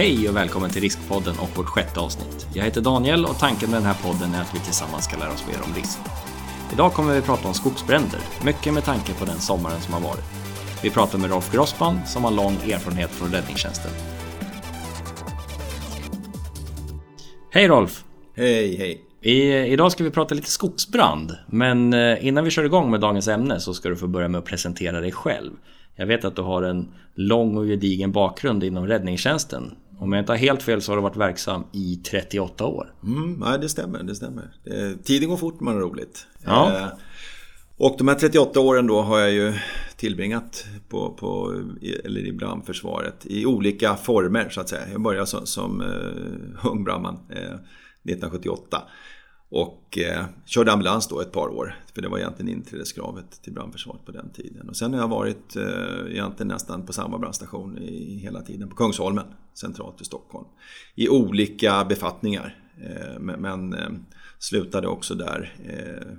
Hej och välkommen till Riskpodden och vårt sjätte avsnitt. Jag heter Daniel och tanken med den här podden är att vi tillsammans ska lära oss mer om risk. Idag kommer vi prata om skogsbränder, mycket med tanke på den sommaren som har varit. Vi pratar med Rolf Grossman som har lång erfarenhet från räddningstjänsten. Hej Rolf! Hej, hej! I, idag ska vi prata lite skogsbrand, men eh, innan vi kör igång med dagens ämne så ska du få börja med att presentera dig själv. Jag vet att du har en lång och gedigen bakgrund inom räddningstjänsten. Om jag inte har helt fel så har du varit verksam i 38 år. Mm, nej, det stämmer. Det stämmer. tiden går fort man har roligt. Ja. Eh, och de här 38 åren då har jag ju tillbringat på, på, eller i brandförsvaret i olika former så att säga. Jag började som, som uh, ung brandman uh, 1978. Och eh, körde ambulans då ett par år. För det var egentligen inträdeskravet till brandförsvaret på den tiden. Och sen har jag varit eh, egentligen nästan på samma brandstation i, hela tiden. På Kungsholmen, centralt i Stockholm. I olika befattningar. Eh, men eh, slutade också där eh,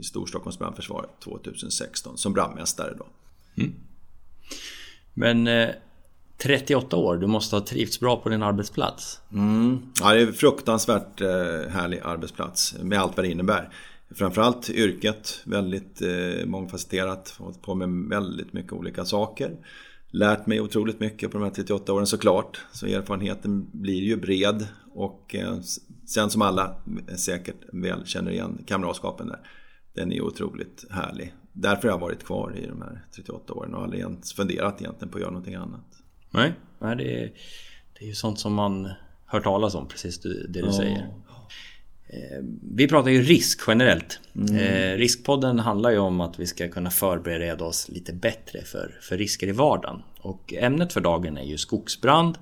i Storstockholms brandförsvar 2016 som brandmästare då. Mm. Men eh, 38 år, du måste ha trivts bra på din arbetsplats. Mm. Ja, det är en fruktansvärt eh, härlig arbetsplats med allt vad det innebär. Framförallt yrket, väldigt eh, mångfacetterat, hållit på med väldigt mycket olika saker. Lärt mig otroligt mycket på de här 38 åren såklart. Så erfarenheten blir ju bred och eh, sen som alla eh, säkert väl känner igen kamratskapen där. Den är otroligt härlig. Därför har jag varit kvar i de här 38 åren och aldrig ens funderat egentligen på att göra någonting annat. Nej, Nej det, är, det är ju sånt som man hör talas om, precis det du säger. Eh, vi pratar ju risk generellt. Mm. Eh, riskpodden handlar ju om att vi ska kunna förbereda oss lite bättre för, för risker i vardagen. Och ämnet för dagen är ju skogsbrand.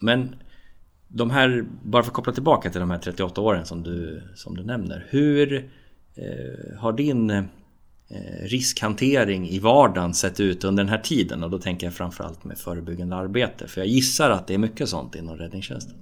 Men de här, bara för att koppla tillbaka till de här 38 åren som du, som du nämner. Hur eh, har din Eh, riskhantering i vardagen sett ut under den här tiden? Och då tänker jag framförallt med förebyggande arbete. För jag gissar att det är mycket sånt inom räddningstjänsten.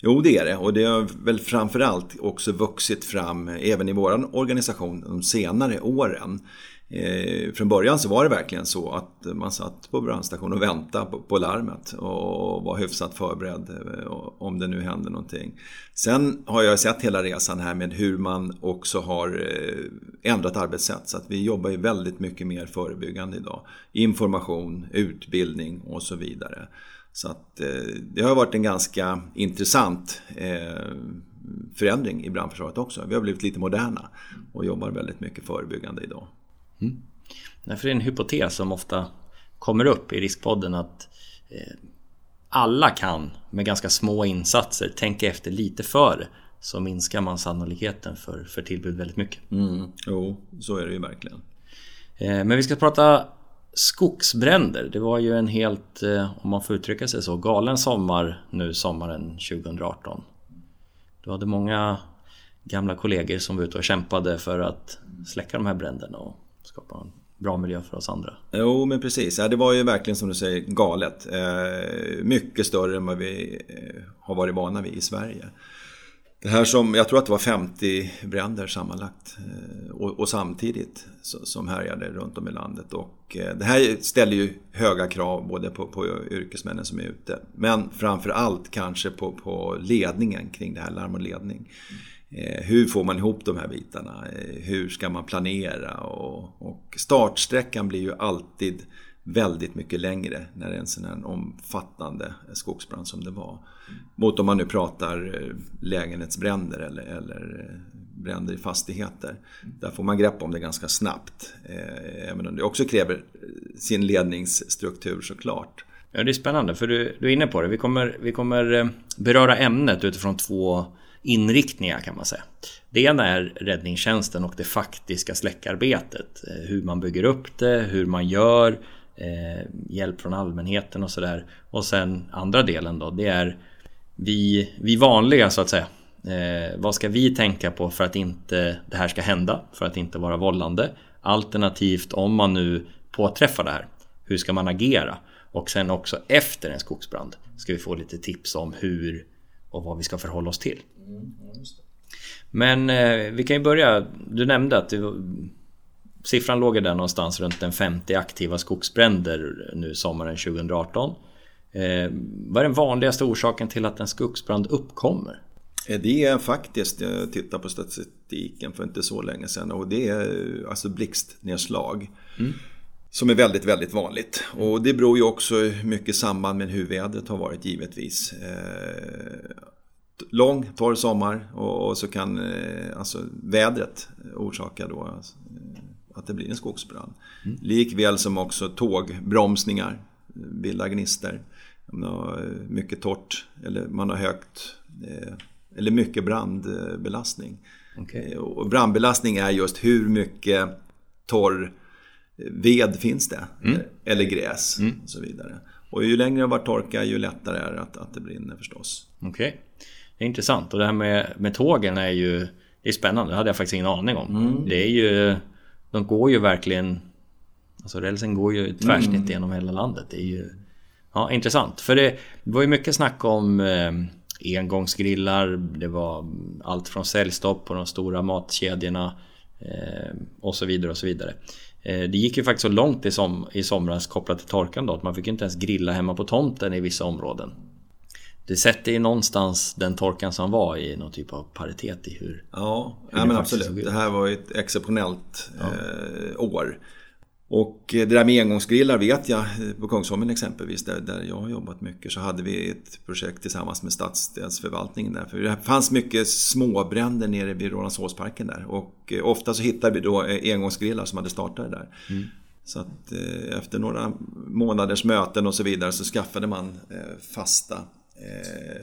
Jo, det är det. Och det har väl framförallt också vuxit fram eh, även i vår organisation de senare åren. Eh, från början så var det verkligen så att man satt på brandstationen och väntade på, på larmet och var hyfsat förberedd eh, om det nu hände någonting. Sen har jag sett hela resan här med hur man också har eh, ändrat arbetssätt så att vi jobbar ju väldigt mycket mer förebyggande idag. Information, utbildning och så vidare. Så att eh, det har varit en ganska intressant eh, förändring i brandförsvaret också. Vi har blivit lite moderna och jobbar väldigt mycket förebyggande idag. Mm. Därför är det en hypotes som ofta kommer upp i Riskpodden att eh, alla kan med ganska små insatser tänka efter lite före så minskar man sannolikheten för, för tillbud väldigt mycket. Mm. Jo, så är det ju verkligen. Eh, men vi ska prata skogsbränder. Det var ju en helt, eh, om man får uttrycka sig så, galen sommar nu sommaren 2018. Du hade många gamla kollegor som var ute och kämpade för att släcka de här bränderna och skapa en bra miljö för oss andra. Jo men precis, ja, det var ju verkligen som du säger galet. Eh, mycket större än vad vi eh, har varit vana vid i Sverige. Det här som, jag tror att det var 50 bränder sammanlagt eh, och, och samtidigt som härjade runt om i landet. Och eh, det här ställer ju höga krav både på, på yrkesmännen som är ute men framför allt kanske på, på ledningen kring det här, larm och ledning. Mm. Eh, hur får man ihop de här bitarna? Eh, hur ska man planera? Och, och startsträckan blir ju alltid väldigt mycket längre när det är en sån här omfattande skogsbrand som det var. Mot om man nu pratar eh, lägenhetsbränder eller, eller bränder i fastigheter. Där får man grepp om det ganska snabbt. Även om det också kräver sin ledningsstruktur såklart. Ja, det är spännande för du, du är inne på det. Vi kommer, vi kommer beröra ämnet utifrån två inriktningar kan man säga. Det ena är räddningstjänsten och det faktiska släckarbetet. Eh, hur man bygger upp det, hur man gör, eh, hjälp från allmänheten och sådär. Och sen andra delen då, det är vi, vi vanliga så att säga. Eh, vad ska vi tänka på för att inte det här ska hända? För att inte vara vållande. Alternativt om man nu påträffar det här, hur ska man agera? Och sen också efter en skogsbrand ska vi få lite tips om hur och vad vi ska förhålla oss till. Men eh, vi kan ju börja. Du nämnde att du, siffran låg där någonstans runt en 50 aktiva skogsbränder nu sommaren 2018. Eh, vad är den vanligaste orsaken till att en skogsbrand uppkommer? Eh, det är faktiskt, jag tittade på statistiken för inte så länge sedan och det är alltså blixtnedslag. Mm. Som är väldigt, väldigt vanligt. Och det beror ju också mycket samband med hur vädret har varit givetvis. Eh, lång, torr sommar och, och så kan eh, alltså vädret orsaka då alltså, att det blir en skogsbrand. Mm. Likväl som också tågbromsningar bildar gnister. Mycket torrt eller man har högt eh, eller mycket brandbelastning. Okay. Eh, och brandbelastning är just hur mycket torr ved finns det? Mm. Eller gräs mm. och så vidare. Och ju längre det har varit torka ju lättare är det att, att det brinner förstås. Okay. Det är intressant och det här med, med tågen är ju Det är spännande, det hade jag faktiskt ingen aning om. Mm. Det är ju De går ju verkligen Alltså rälsen går ju tvärsnitt mm. genom hela landet. Det är ju Ja, intressant. För det, det var ju mycket snack om eh, engångsgrillar. Det var allt från säljstopp på de stora matkedjorna eh, och så vidare och så vidare. Eh, det gick ju faktiskt så långt i, som, i somras kopplat till torkan då att man fick inte ens grilla hemma på tomten i vissa områden. Det sätter ju någonstans den torkan som var i någon typ av paritet i hur... Ja, hur ja men absolut. Det här var ett exceptionellt ja. eh, år. Och det där med engångsgrillar vet jag på Kungsholmen exempelvis där, där jag har jobbat mycket så hade vi ett projekt tillsammans med stadsdelsförvaltningen där. För det fanns mycket småbränder nere vid Rålambshovsparken där och eh, ofta så hittade vi då eh, engångsgrillar som hade startat där. Mm. Så att eh, efter några månaders möten och så vidare så skaffade man fasta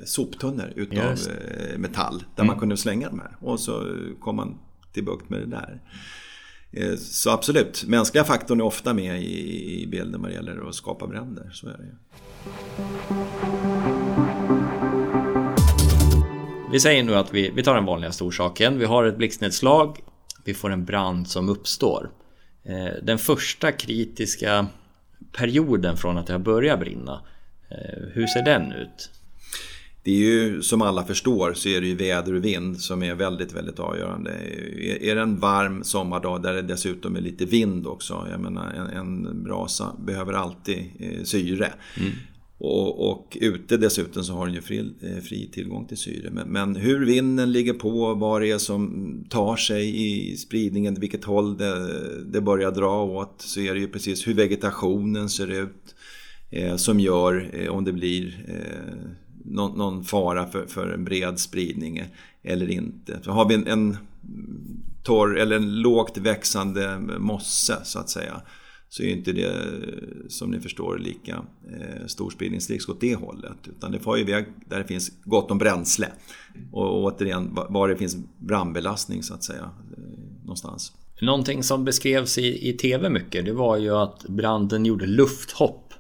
soptunnor utav metall där mm. man kunde slänga de här. Och så kom man till bukt med det där. Eh, så absolut, mänskliga faktorn är ofta med i bilden vad det gäller att skapa bränder. Så är det ju. Vi säger nu att vi, vi tar den vanligaste orsaken. Vi har ett blixtnedslag. Vi får en brand som uppstår. Eh, den första kritiska perioden från att det har börjat brinna. Eh, hur ser den ut? Det är ju som alla förstår så är det ju väder och vind som är väldigt, väldigt avgörande. Är det en varm sommardag där det dessutom är lite vind också, jag menar en, en brasa behöver alltid eh, syre. Mm. Och, och, ute dessutom så har den ju fri, eh, fri tillgång till syre. Men, men, hur vinden ligger på, vad det är som tar sig i spridningen, vilket håll det, det börjar dra åt, så är det ju precis hur vegetationen ser ut. Eh, som gör eh, om det blir eh, någon, någon fara för, för, en bred spridning eller inte. Så har vi en, en torr eller en lågt växande mosse så att säga så är inte det som ni förstår lika eh, stor spridningsrisk åt det hållet. Utan det får iväg där det finns gott om bränsle. Och återigen var det finns brandbelastning så att säga. Eh, någonstans. Någonting som beskrevs i, i TV mycket det var ju att branden gjorde lufthopp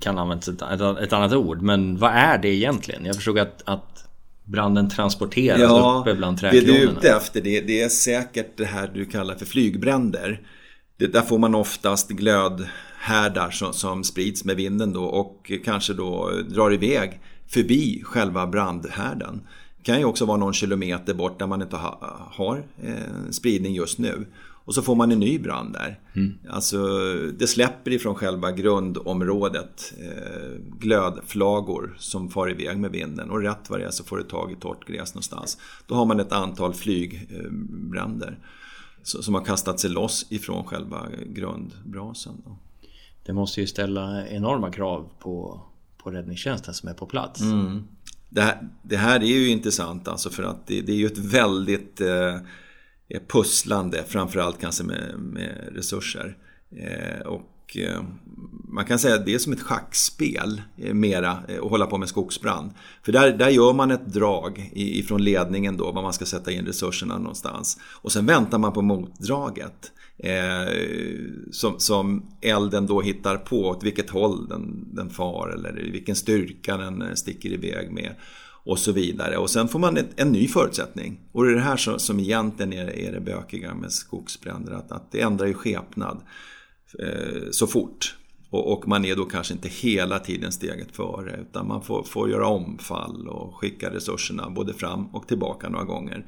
kan användas ett, ett, annat ord. Men vad är det egentligen? Jag förstod att, att branden transporteras ja, uppe bland trädkronorna. Det du är ute efter det, det är säkert det här du kallar för flygbränder. Det, där får man oftast glödhärdar som, som sprids med vinden då och kanske då drar iväg förbi själva brandhärden. Det kan ju också vara någon kilometer bort där man inte ha, har eh, spridning just nu. Och så får man en ny brand där. Mm. Alltså det släpper ifrån själva grundområdet eh, glödflagor som far iväg med vinden och rätt vad det är så får det tag i torrt gräs någonstans. Då har man ett antal flygbränder eh, som har kastat sig loss ifrån själva grundbrasan. Det måste ju ställa enorma krav på, på räddningstjänsten som är på plats. Mm. Det, här, det, här, är ju intressant alltså för att det, det är ju ett väldigt eh, Eh, pusslande, framförallt kanske med, med resurser. Eh, och eh, man kan säga att det är som ett schackspel eh, mera eh, att hålla på med skogsbrand. För där, där gör man ett drag ifrån ledningen då, var man ska sätta in resurserna någonstans. Och sen väntar man på motdraget. Eh, som, som elden då hittar på, åt vilket håll den, den far eller vilken styrka den eh, sticker iväg med och så vidare. Och sen får man ett, en ny förutsättning. Och det är det här som, som egentligen är, är det bökiga med skogsbränder, att, att det ändrar ju skepnad eh, så fort. Och, och, man är då kanske inte hela tiden steget före utan man får, får göra omfall och skicka resurserna både fram och tillbaka några gånger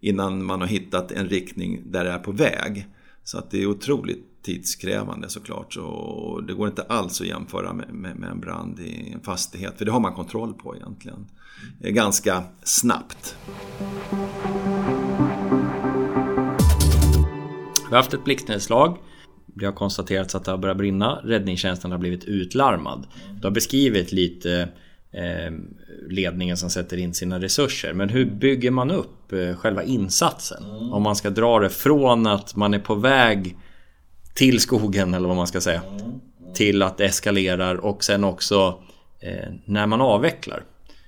innan man har hittat en riktning där det är på väg. Så att det är otroligt tidskrävande såklart. Så det går inte alls att jämföra med, med, med en brand i en fastighet. För det har man kontroll på egentligen. Ganska snabbt. Vi har haft ett blixtnedslag. Det har konstaterats att det har börjat brinna. Räddningstjänsten har blivit utlarmad. Du har beskrivit lite eh, ledningen som sätter in sina resurser. Men hur bygger man upp eh, själva insatsen? Om man ska dra det från att man är på väg till skogen eller vad man ska säga. Mm. Till att det eskalerar och sen också eh, när man avvecklar.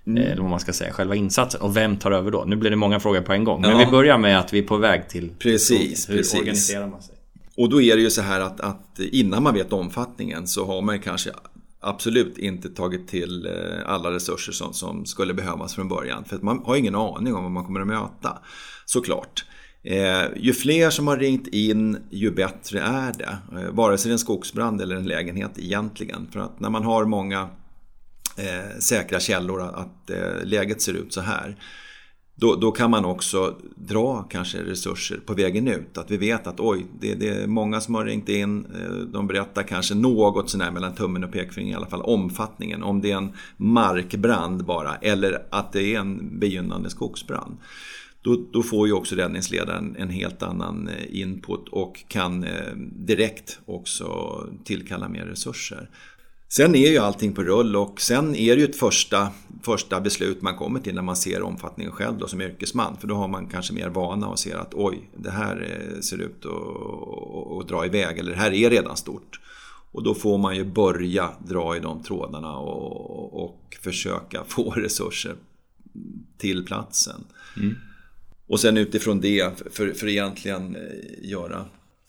Mm. Eller vad man ska säga, själva insatsen. Och vem tar över då? Nu blir det många frågor på en gång. Men ja. vi börjar med att vi är på väg till Precis, Hur precis. organiserar man sig? Och då är det ju så här att, att innan man vet omfattningen så har man kanske absolut inte tagit till eh, alla resurser som, som skulle behövas från början. För att man har ingen aning om vad man kommer att möta. Såklart. Eh, ju fler som har ringt in, ju bättre är det. Eh, vare sig det är en skogsbrand eller en lägenhet egentligen. För att när man har många eh, säkra källor att eh, läget ser ut så här. Då, då, kan man också dra kanske resurser på vägen ut. Att vi vet att oj, det, det är många som har ringt in. Eh, de berättar kanske något sånär mellan tummen och pekfingret i alla fall omfattningen. Om det är en markbrand bara eller att det är en begynnande skogsbrand. Då, då får ju också räddningsledaren en helt annan eh, input och kan eh, direkt också tillkalla mer resurser. Sen är ju allting på rull och sen är det ju ett första, första beslut man kommer till när man ser omfattningen själv då som yrkesman. För då har man kanske mer vana och ser att oj, det här eh, ser ut att, att dra iväg eller det här är redan stort. Och då får man ju börja dra i de trådarna och, och försöka få resurser till platsen. Mm. Och sen utifrån det, för, för egentligen eh, göra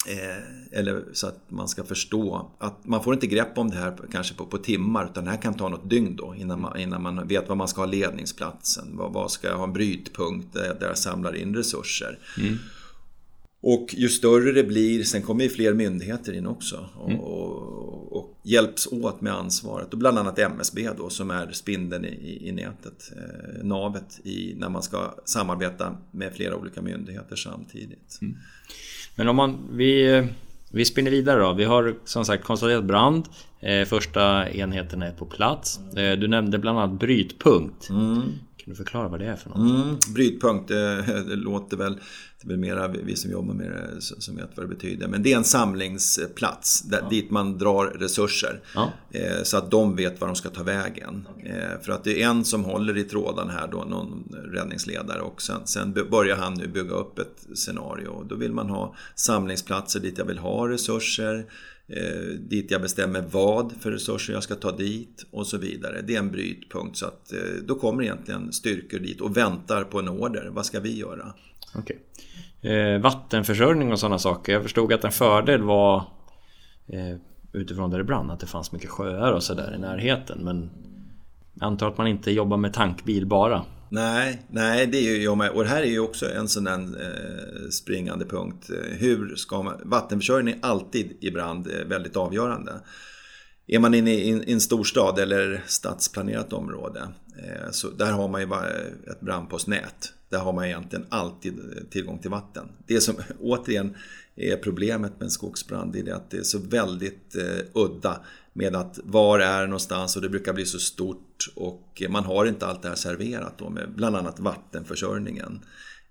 Eh, eller så att man ska förstå att man får inte grepp om det här kanske på, på timmar utan det här kan ta något dygn då innan man, innan man vet vad man ska ha ledningsplatsen. Vad, vad ska jag ha en brytpunkt där, där jag samlar in resurser. Mm. Och ju större det blir, sen kommer ju fler myndigheter in också och, mm. och, och, hjälps åt med ansvaret. Och bland annat MSB då som är spindeln i, i nätet, eh, navet i, när man ska samarbeta med flera olika myndigheter samtidigt. Mm. Men om man, vi, vi spinner vidare då. Vi har som sagt konstaterat brand. Eh, första enheten är på plats. Eh, du nämnde bland annat brytpunkt. Mm. Kan du förklara vad det är för något? Mm, brytpunkt, det, låter väl det är väl mera vi som jobbar med det som vet vad det betyder. Men det är en samlingsplats där, ja. dit man drar resurser. Ja. Eh, så att de vet var de ska ta vägen. Eh, för att det är en som håller i tråden här då, någon räddningsledare. Och sen, sen börjar han nu bygga upp ett scenario. Då vill man ha samlingsplatser dit jag vill ha resurser. Eh, dit jag bestämmer vad för resurser jag ska ta dit och så vidare. Det är en brytpunkt så att eh, då kommer egentligen styrkor dit och väntar på en order. Vad ska vi göra? Okay. Eh, vattenförsörjning och sådana saker. Jag förstod att en fördel var eh, utifrån där det brann att det fanns mycket sjöar och sådär i närheten. Men jag antar att man inte jobbar med tankbil bara. Nej, nej det är ju jag med. Och det här är ju också en sån där eh, springande punkt. Hur ska man... Vattenförsörjning är alltid i brand eh, väldigt avgörande. Är man inne i en storstad eller stadsplanerat område eh, så där har man ju ett brandpostnät. Där har man egentligen alltid tillgång till vatten. Det som återigen är problemet med en skogsbrand är att det är så väldigt udda med att var är någonstans och det brukar bli så stort och man har inte allt det här serverat då med bland annat vattenförsörjningen.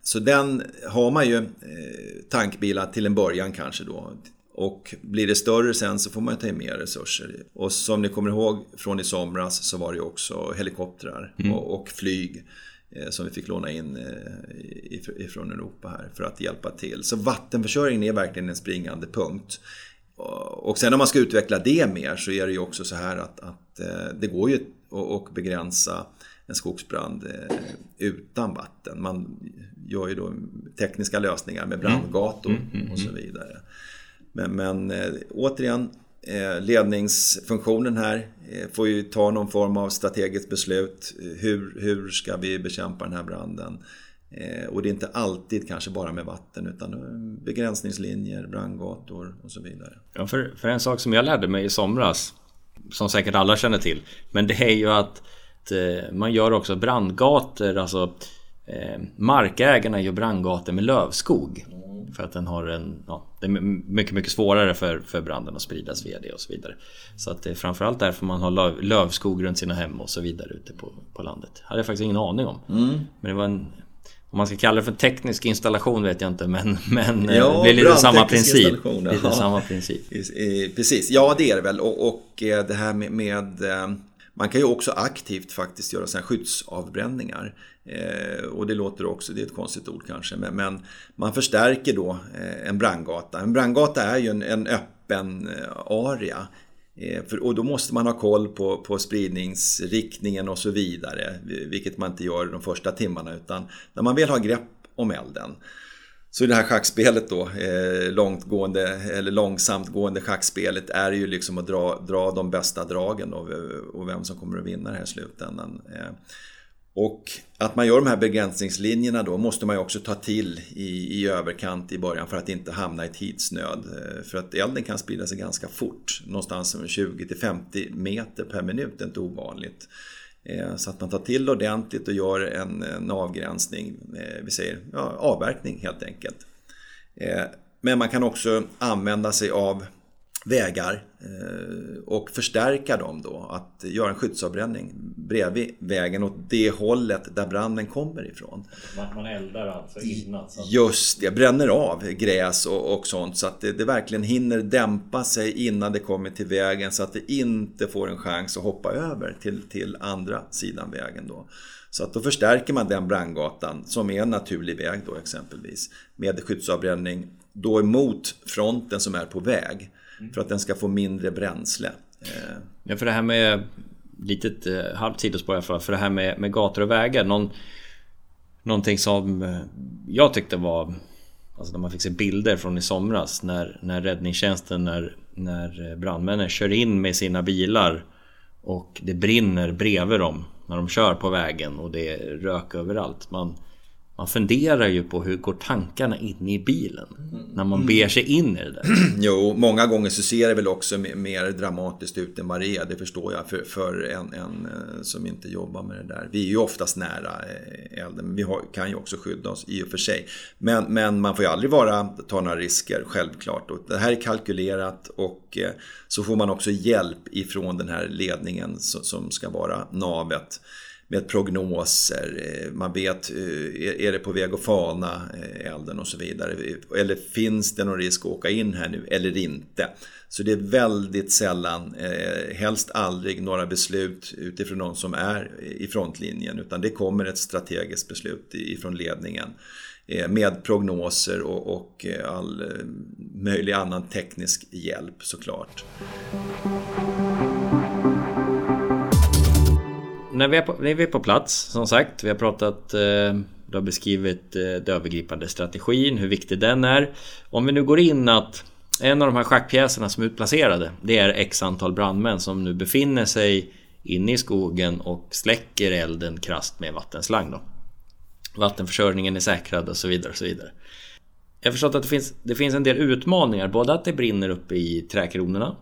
Så den har man ju eh, tankbilar till en början kanske då och blir det större sen så får man ta in mer resurser. Och som ni kommer ihåg från i somras så var det också helikoptrar mm. och, flyg eh, som vi fick låna in eh, ifrån Europa här för att hjälpa till. Så vattenförsörjningen är verkligen en springande punkt. Och sen om man ska utveckla det mer så är det ju också så här att, att eh, det går ju att begränsa en skogsbrand utan vatten. Man gör ju då tekniska lösningar med brandgator mm. Mm, mm, och så vidare. Men, men äh, återigen, ledningsfunktionen här får ju ta någon form av strategiskt beslut. Hur, hur ska vi bekämpa den här branden? Och det är inte alltid kanske bara med vatten utan begränsningslinjer, brandgator och så vidare. Ja, för, för en sak som jag lärde mig i somras, som säkert alla känner till, men det är ju att man gör också brandgator, alltså markägarna gör brandgator med lövskog. Mm. För att den har en, ja, det är mycket, mycket svårare för, för branden att spridas via det och så vidare. Så att det är framförallt därför man har löv, lövskog runt sina hem och så vidare ute på, på landet. Det hade jag faktiskt ingen aning om. Mm. Men det var en om man ska kalla det för teknisk installation vet jag inte men, men eh, ja, det är lite samma princip. Lite ja. samma princip. Precis, ja det är det väl. Och, och eh, det här med, med, eh, Man kan ju också aktivt faktiskt göra sådana skyddsavbränningar. och det låter också, det är ett konstigt ord kanske, men, men man förstärker då en brandgata. En brandgata är ju en, en öppen area. Eh, för, och då måste man ha koll på, på spridningsriktningen och så vidare. Vilket man inte gör de första timmarna. Utan när man väl har grepp om elden. Så det här schackspelet då, eh, långtgående eller långsamtgående schackspelet är ju liksom att dra, dra de bästa dragen och, och vem som kommer att vinna det här i slutändan. Eh, och att man gör de här begränsningslinjerna då måste man ju också ta till i, i överkant i början för att inte hamna i tidsnöd. Eh, för att elden kan sprida sig ganska fort, någonstans 20-50 meter per minut, det är inte ovanligt. Eh, så att man tar till ordentligt och gör en, en avgränsning, eh, vi säger ja, avverkning helt enkelt. Men man kan också använda sig av vägar eh, och förstärka dem då. Att göra en skyddsavbränning bredvid vägen åt det hållet där branden kommer ifrån. Man eldar alltså innan? Så. Just det, bränner av gräs och, och sånt så att det, det, verkligen hinner dämpa sig innan det kommer till vägen så att det inte får en chans att hoppa över till, till andra sidan vägen då. Så att då förstärker man den brandgatan som är en naturlig väg då exempelvis med skyddsavbränning då emot fronten som är på väg. Mm. För att den ska få mindre bränsle. Ja, för det här med litet eh, halvt sidospår i alla fall. För det här med, med gator och vägar. Någon, någonting som eh, jag tyckte var... Alltså när man fick se bilder från i somras när, när räddningstjänsten, när, när brandmännen kör in med sina bilar och det brinner bredvid dem när de kör på vägen och det är rök överallt. Man, man funderar ju på hur går tankarna in i bilen när man ber sig in i det där. Jo, många gånger så ser det väl också mer dramatiskt ut än vad det är. Det förstår jag för, för en, en eh, som inte jobbar med det där. Vi är ju oftast nära eh, elden, men vi har, kan ju också skydda oss i och för sig. Men, men man får ju aldrig vara, ta några risker, självklart. Och det här är kalkylerat och eh, så får man också hjälp ifrån den här ledningen som ska vara navet med prognoser. Eh, man vet, eh, är det på väg att fana eh, elden och så vidare. Eller finns det någon risk att åka in här nu eller inte? Så det är väldigt sällan, helst aldrig, några beslut utifrån någon som är i frontlinjen. Utan det kommer ett strategiskt beslut ifrån ledningen. Med prognoser och all möjlig annan teknisk hjälp såklart när vi, är på, när vi är på plats, som sagt, vi har pratat eh, du har beskrivit eh, den övergripande strategin, hur viktig den är. Om vi nu går in att en av de här schackpjäserna som är utplacerade, det är x antal brandmän som nu befinner sig inne i skogen och släcker elden krast med vattenslang. Då. Vattenförsörjningen är säkrad och så vidare. Och så vidare. Jag har förstått att det finns, det finns en del utmaningar, både att det brinner uppe i trädkronorna.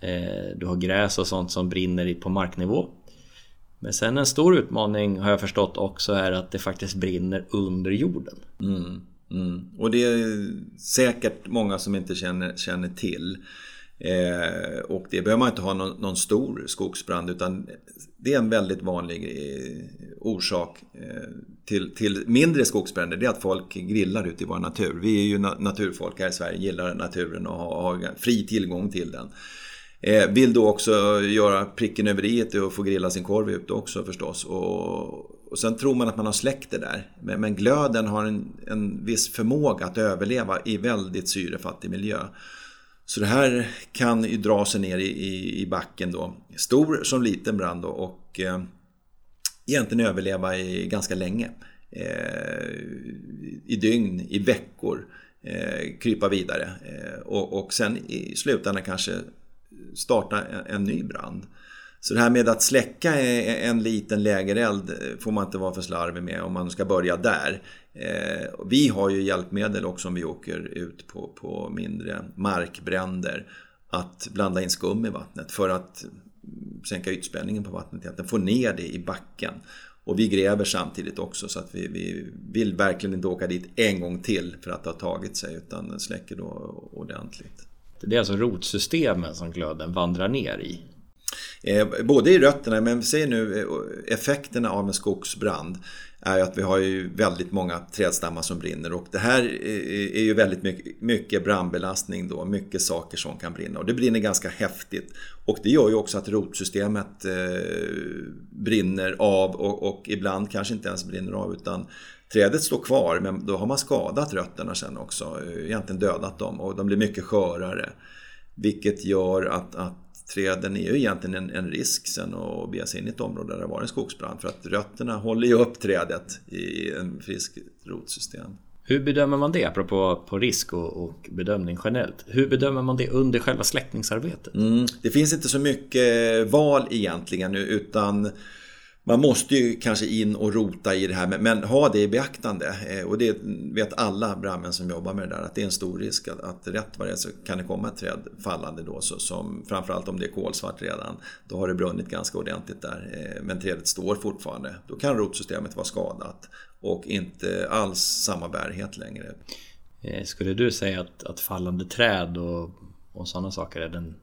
Eh, du har gräs och sånt som brinner på marknivå. Men sen en stor utmaning har jag förstått också är att det faktiskt brinner under jorden. Mm, mm. Och det är säkert många som inte känner, känner till. Eh, och det behöver man inte ha någon, någon, stor skogsbrand utan det är en väldigt vanlig eh, orsak eh, till, till, mindre skogsbränder. Det är att folk grillar ute i vår natur. Vi är ju na naturfolk här i Sverige, gillar naturen och har, har fri tillgång till den. Eh, vill då också göra pricken över i och få grilla sin korv ute också förstås. Och, och sen tror man att man har släckt det där. Men, men glöden har en, en viss förmåga att överleva i väldigt syrefattig miljö. Så det här kan ju dra sig ner i, i, i backen då. Stor som liten brand då och eh, egentligen överleva i ganska länge. Eh, I dygn, i veckor. Eh, krypa vidare. Eh, och, och sen i slutändan kanske starta en ny brand. Så det här med att släcka en liten lägereld eh, får man inte vara för slarvig med om man ska börja där. Eh, vi har ju hjälpmedel också om vi åker ut på, på mindre markbränder att blanda in skum i vattnet för att sänka ytspänningen på vattnet, att få ner det i backen. Och vi gräver samtidigt också så att vi, vi vill verkligen inte åka dit en gång till för att det har tagit sig utan släcker då ordentligt. Det är alltså rotsystemen som glöden vandrar ner i? Eh, både i rötterna, men vi ser nu eh, effekterna av en skogsbrand är att vi har ju väldigt många trädstammar som brinner och det här eh, är ju väldigt mycket, mycket brandbelastning då, mycket saker som kan brinna och det brinner ganska häftigt. Och det gör ju också att rotsystemet eh, brinner av och, och, ibland kanske inte ens brinner av utan trädet står kvar men då har man skadat rötterna sen också, egentligen dödat dem och de blir mycket skörare. Vilket gör att, att träden är ju egentligen en, en risk sen att bege sig in i ett område där det var en skogsbrand. För att rötterna håller ju upp trädet i en frisk rotsystem. Hur bedömer man det, apropå på risk och, och, bedömning generellt? Hur bedömer man det under själva släckningsarbetet? Mm, det finns inte så mycket val egentligen utan man måste ju kanske in och rota i det här men, men ha det i beaktande. Eh, och det vet alla brandmän som jobbar med det där att det är en stor risk att, att rätt vad det är så kan det komma ett träd fallande då så, som framförallt om det är kolsvart redan. Då har det brunnit ganska ordentligt där. Eh, men trädet står fortfarande. Då kan rotsystemet vara skadat och inte alls samma bärighet längre. Eh, skulle du säga att, att fallande träd och, och sådana saker är den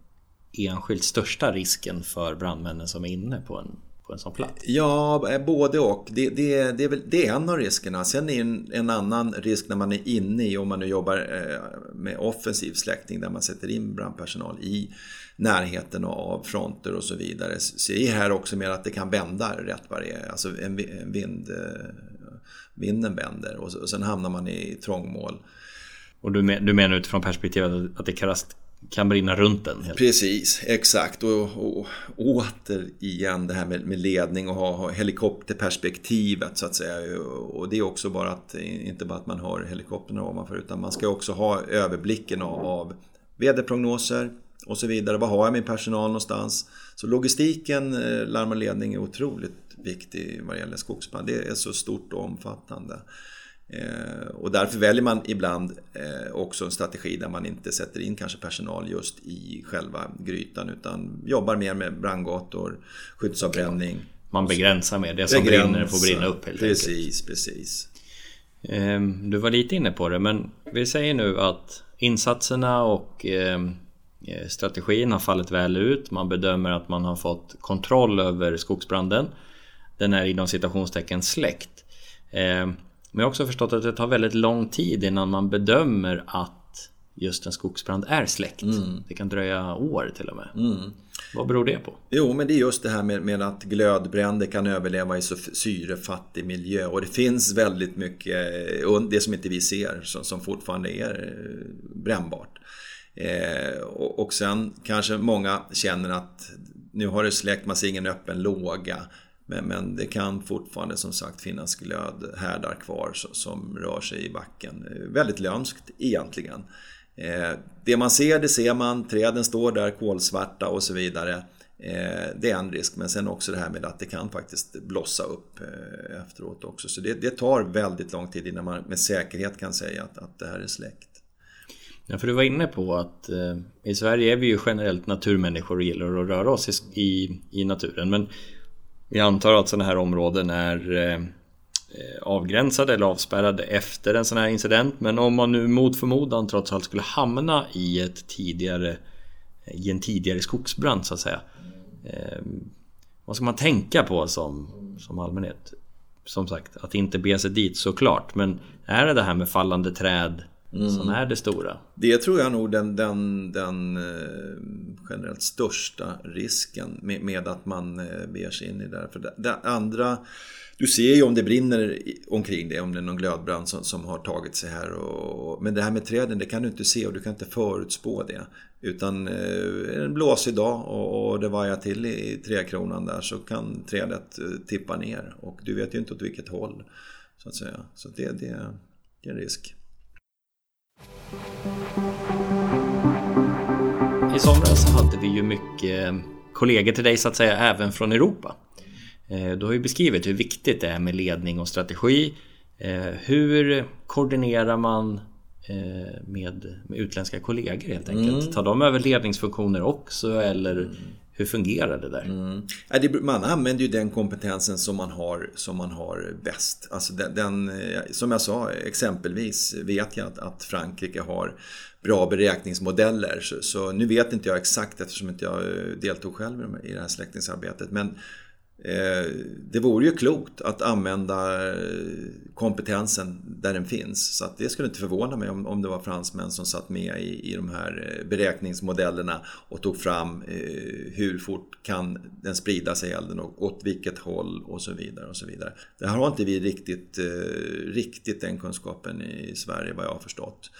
enskilt största risken för brandmännen som är inne på en på en sån plats? Ja, eh, både och. Det, det, det, är, väl, det är en av riskerna. Sen är en, en annan risk när man är inne i, om man nu jobbar eh, med offensiv släckning där man sätter in brandpersonal i närheten av fronter och så vidare. Så är här också mer att det kan vända rätt vad det är. Alltså en, vind, eh, vinden vänder och sen hamnar man i trångmål. Och du, men, du menar utifrån perspektivet att det kallas kan brinna runt den. Helt. Precis, exakt. Och, och, återigen det här med, med ledning och ha, ha, helikopterperspektivet så att säga. Och det är också bara att, inte bara att man har helikoptern ovanför utan man ska också ha överblicken av, av väderprognoser och så vidare. Var har jag min personal någonstans? Så logistiken, eh, larm och ledning är otroligt viktig vad det gäller skogsbrand. Det är så stort och omfattande. Eh, och därför väljer man ibland eh, också en strategi där man inte sätter in kanske personal just i själva grytan utan jobbar mer med brandgator, skyddsavbränning. Man begränsar mer, det som Begränsa. brinner får brinna upp helt Precis, enkelt. precis. Ehm, du var lite inne på det men vi säger nu att insatserna och ehm, eh, strategin har fallit väl ut. Man bedömer att man har fått kontroll över skogsbranden. Den är inom citationstecken släckt. Men jag har också förstått att det tar väldigt lång tid innan man bedömer att just en skogsbrand är släckt. Mm. Det kan dröja år till och med. Mm. Vad beror det på? Jo, men det är just det här med, med att glödbränder kan överleva i så syrefattig miljö. Och det finns väldigt mycket, det som inte vi ser, som, som fortfarande är eh, brännbart. Eh, och, och sen kanske många känner att nu har det släckt, man ser ingen öppen låga. Men, men det kan fortfarande som sagt finnas glödhärdar kvar som rör sig i backen. Väldigt lömskt egentligen. Eh, det man ser, det ser man. Träden står där kolsvarta och så vidare. Eh, det är en risk, men sen också det här med att det kan faktiskt blossa upp eh, efteråt också. Så det, det tar väldigt lång tid innan man med säkerhet kan säga att, att det här är släckt. Ja, för du var inne på att eh, i Sverige är vi ju generellt naturmänniskor och gillar att röra oss i, i, i naturen. Men vi antar att sådana här områden är eh, avgränsade eller avspärrade efter en sån här incident. Men om man nu mot förmodan trots allt skulle hamna i, ett tidigare, i en tidigare skogsbrand så att säga. Eh, vad ska man tänka på som, som allmänhet? Som sagt, att inte bege sig dit såklart. Men är det det här med fallande träd mm. som är det stora? Det tror jag nog den, den, den eh, generellt största risken med, med att man eh, beger sig in i det. För det, det andra, du ser ju om det brinner omkring det, om det är någon glödbrand som, som har tagit sig här. Och, men det här med träden, det kan du inte se och du kan inte förutspå det. Utan eh, en blåsig dag och, och det vajar till i, i trädkronan där så kan trädet tippa ner. Och du vet ju inte åt vilket håll. Så att säga. Så det, det, det är en risk. I somras hade vi ju mycket kollegor till dig så att säga även från Europa. Eh, du har ju beskrivit hur viktigt det är med ledning och strategi. Eh, hur koordinerar man eh, med, med utländska kollegor helt enkelt? Mm. Tar de över ledningsfunktioner också eller hur fungerar det där? Mm. Man använder ju den kompetensen som man har, som man har bäst. Alltså den, den eh, som jag sa, exempelvis vet jag att, att Frankrike har bra beräkningsmodeller. Så, så, nu vet inte jag exakt eftersom inte jag eh, deltog själv i det här släktningsarbetet. Men Eh, det vore ju klokt att använda eh, kompetensen där den finns. Så det skulle inte förvåna mig om, det var fransmän som satt med i, i de här eh, beräkningsmodellerna och tog fram hur fort kan den sprida sig elden och åt vilket håll och så vidare. och så vidare. Det här har inte vi riktigt, riktigt den kunskapen i Sverige vad jag har förstått.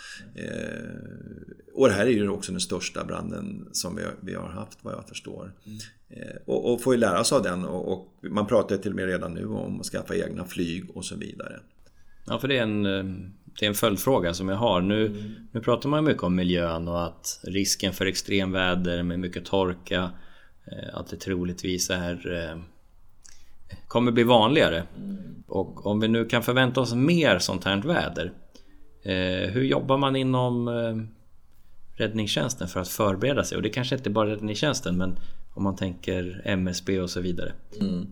Och det här är ju också den största branden som vi, har haft vad jag förstår. Mm. Eh, och, och får ju lära sig av den och, och, man pratar till och med redan nu om att skaffa egna flyg och så vidare. Ja, för det är en, eh, det är en följdfråga som jag har. Nu, mm. nu pratar man mycket om miljön och att risken för extremväder med mycket torka eh, att det troligtvis är kommer bli vanligare. Mm. Och om vi nu kan förvänta oss mer sånt här väder Hur jobbar man inom räddningstjänsten för att förbereda sig? Och det kanske inte bara räddningstjänsten men om man tänker MSB och så vidare. Mm.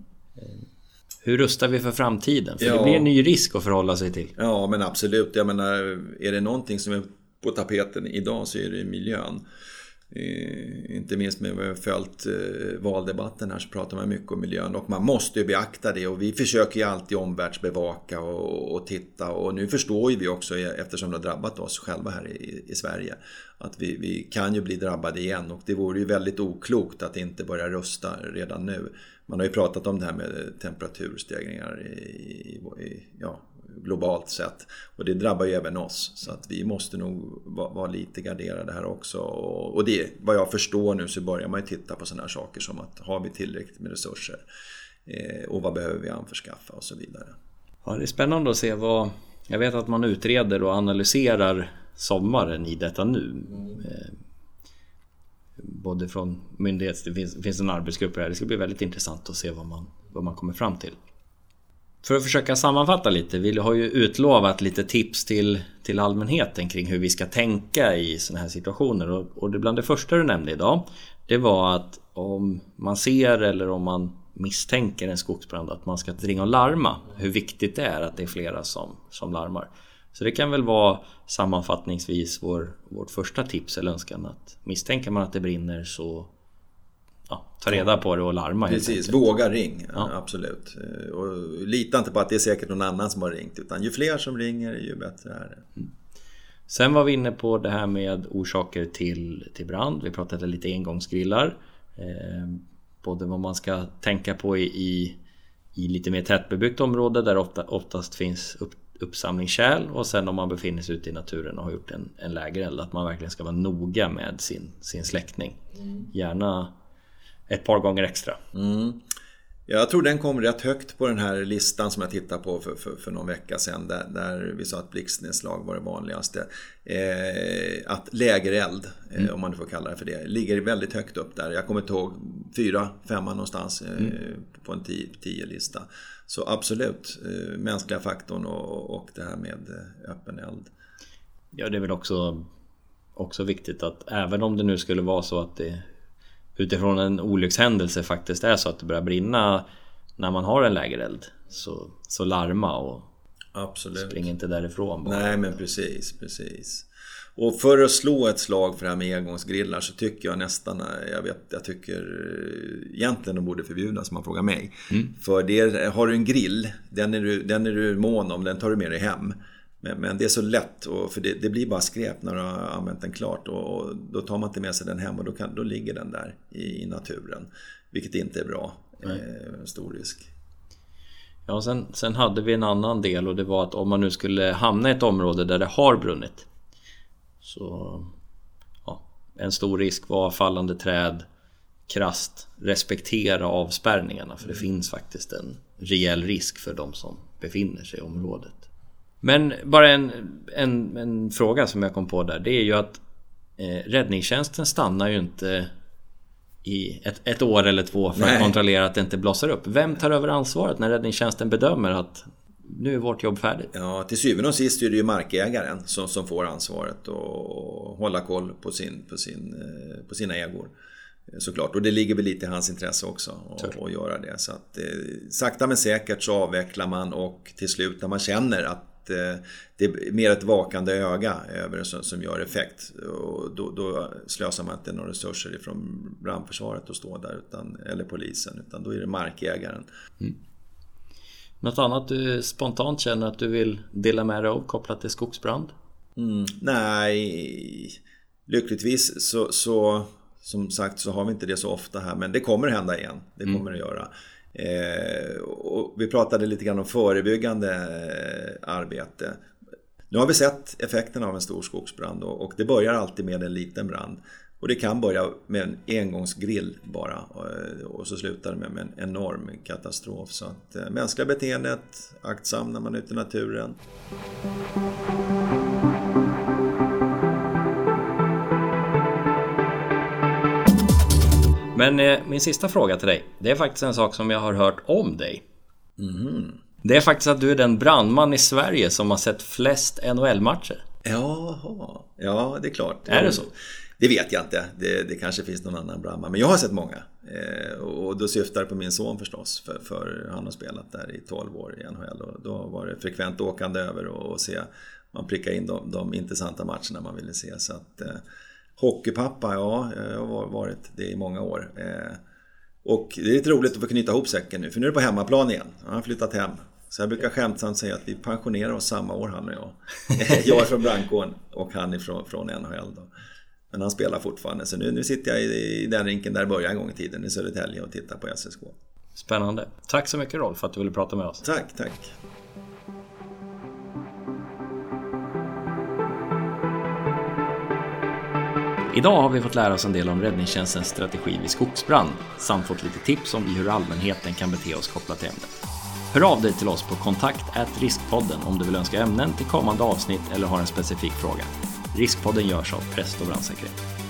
Hur rustar vi för framtiden? För ja. det blir en ny risk att förhålla sig till. Ja men absolut. Jag menar, är det någonting som är på tapeten idag så är det miljön. Eh, inte minst med vad vi har följt eh, valdebatten här så pratar man mycket om miljön och man måste ju beakta det och vi försöker ju alltid omvärldsbevaka och, och titta och nu förstår ju vi också eh, eftersom det har drabbat oss själva här i, i Sverige att vi, vi, kan ju bli drabbade igen och det vore ju väldigt oklokt att inte börja rösta redan nu. Man har ju pratat om det här med temperaturstegringar i, i, ja, globalt sett. Och det drabbar ju även oss. Så att vi måste nog vara lite garderade här också. Och det, vad jag förstår nu så börjar man ju titta på sådana här saker som att har vi tillräckligt med resurser? Eh, och vad behöver vi anförskaffa och så vidare. Ja, det är spännande att se vad... Jag vet att man utreder och analyserar sommaren i detta nu. Mm. Både från myndighets... Det finns, det finns en arbetsgrupp här. Det ska bli väldigt intressant att se vad man, vad man kommer fram till. För att försöka sammanfatta lite, vi har ju utlovat lite tips till, till allmänheten kring hur vi ska tänka i sådana här situationer. Och, och det bland det första du nämnde idag, det var att om man ser eller om man misstänker en skogsbrand, att man ska ringa och larma. Hur viktigt det är att det är flera som, som larmar. Så det kan väl vara sammanfattningsvis vår, vårt första tips eller önskan att misstänker man att det brinner så ja, ta reda på det och larma Precis, våga ring. Ja. Absolut. Och lita inte på att det är säkert någon annan som har ringt. Utan ju fler som ringer ju bättre är det. Mm. Sen var vi inne på det här med orsaker till, till brand. Vi pratade lite engångsgrillar. Eh, både vad man ska tänka på i, i, i lite mer tättbebyggt område där ofta, oftast finns upp, uppsamlingskärl och sen om man befinner sig ute i naturen och har gjort en, en lägereld att man verkligen ska vara noga med sin, sin släckning. Mm. Gärna ett par gånger extra. Mm. Jag tror den kom rätt högt på den här listan som jag tittade på för, för, för någon vecka sedan där, där vi sa att blixtnedslag var det vanligaste. Eh, att lägereld, eh, mm. om man nu får kalla det för det, ligger väldigt högt upp där. Jag kommer inte ihåg, fyra, femma någonstans eh, mm. på en tio, tio lista. Så absolut, eh, mänskliga faktorn och, och det här med eh, öppen eld. Ja, det är väl också, också viktigt att även om det nu skulle vara så att det utifrån en olyckshändelse faktiskt är så att det börjar brinna när man har en lägereld så, så larma och Absolut. spring inte därifrån bara. Nej men precis, precis. Och för att slå ett slag för det här med engångsgrillar så tycker jag nästan, jag vet, jag tycker egentligen de borde förbjudas om man frågar mig. Mm. För det, har du en grill, den är du, den är du mån om, den tar du med dig hem. Men, men, det är så lätt, och, för det, det, blir bara skräp när du har använt den klart. Och, och, då tar man inte med sig den hem och då, kan, då ligger den där i, i naturen. Vilket inte är bra. Eh, stor risk. Ja, sen, sen hade vi en annan del och det var att om man nu skulle hamna i ett område där det har brunnit. Så... Ja, en stor risk var fallande träd, krast, respektera avspärrningarna. För det finns faktiskt en rejäl risk för de som befinner sig i området. Men bara en, en, en, fråga som jag kom på där. Det är ju att eh, räddningstjänsten stannar ju inte i ett, ett år eller två för Nej. att kontrollera att det inte blossar upp. Vem tar över ansvaret när räddningstjänsten bedömer att nu är vårt jobb färdigt? Ja, till syvende och sist är det ju markägaren som, som får ansvaret och hålla koll på, sin, på, sin, eh, på sina ägor. Såklart, och det ligger väl lite i hans intresse också att, att göra det. Så att, eh, sakta men säkert så avvecklar man och till slut när man känner att eh, det är mer ett vakande öga över det som, som gör effekt. Och då, då slösar man inte några resurser ifrån brandförsvaret att stå där, utan, eller polisen, utan då är det markägaren. Mm. Något annat du spontant känner att du vill dela med dig av kopplat till skogsbrand? Mm, nej, lyckligtvis så, så som sagt så har vi inte det så ofta här men det kommer hända igen. Det kommer mm. det göra. Eh, och vi pratade lite grann om förebyggande eh, arbete. Nu har vi sett effekterna av en stor skogsbrand och, och det börjar alltid med en liten brand. Och det kan börja med en engångsgrill bara eh, och så slutar det med en enorm katastrof. Så att eh, mänskliga beteendet, aktsam när man är ute i naturen. Men eh, min sista fråga till dig. Det är faktiskt en sak som jag har hört om dig. Mm. Det är faktiskt att du är den brandman i Sverige som har sett flest NHL-matcher. Jaha, ja det är klart. Är det så? Det vet jag inte. Det, det kanske finns någon annan brandman. Men jag har sett många. Eh, och då syftar det på min son förstås. För, för, han har spelat där i 12 år i NHL. Och då var det frekvent åkande över och, och se. Man prickar in de, de intressanta matcherna man ville se. Så att, eh, Hockeypappa, ja, jag har varit det i många år. Eh, och det är lite roligt att få knyta ihop säcken nu, för nu är det på hemmaplan igen. Han har flyttat hem. Så jag brukar skämtsamt säga att vi pensionerar oss samma år han och jag. jag är från brandkåren och han är från, från NHL. Då. Men han spelar fortfarande. Så nu, nu sitter jag i, i den rinken där det började en gång i tiden i Södertälje och tittar på SSK. Spännande. Tack så mycket Rolf för att du ville prata med oss. Tack, tack. Idag har vi fått lära oss en del om räddningstjänstens strategi vid skogsbrand samt fått lite tips om hur allmänheten kan bete oss kopplat till ämnet. Hör av dig till oss på kontakt riskpodden om du vill önska ämnen till kommande avsnitt eller har en specifik fråga. Riskpodden görs av Präst och brandsäkerhet.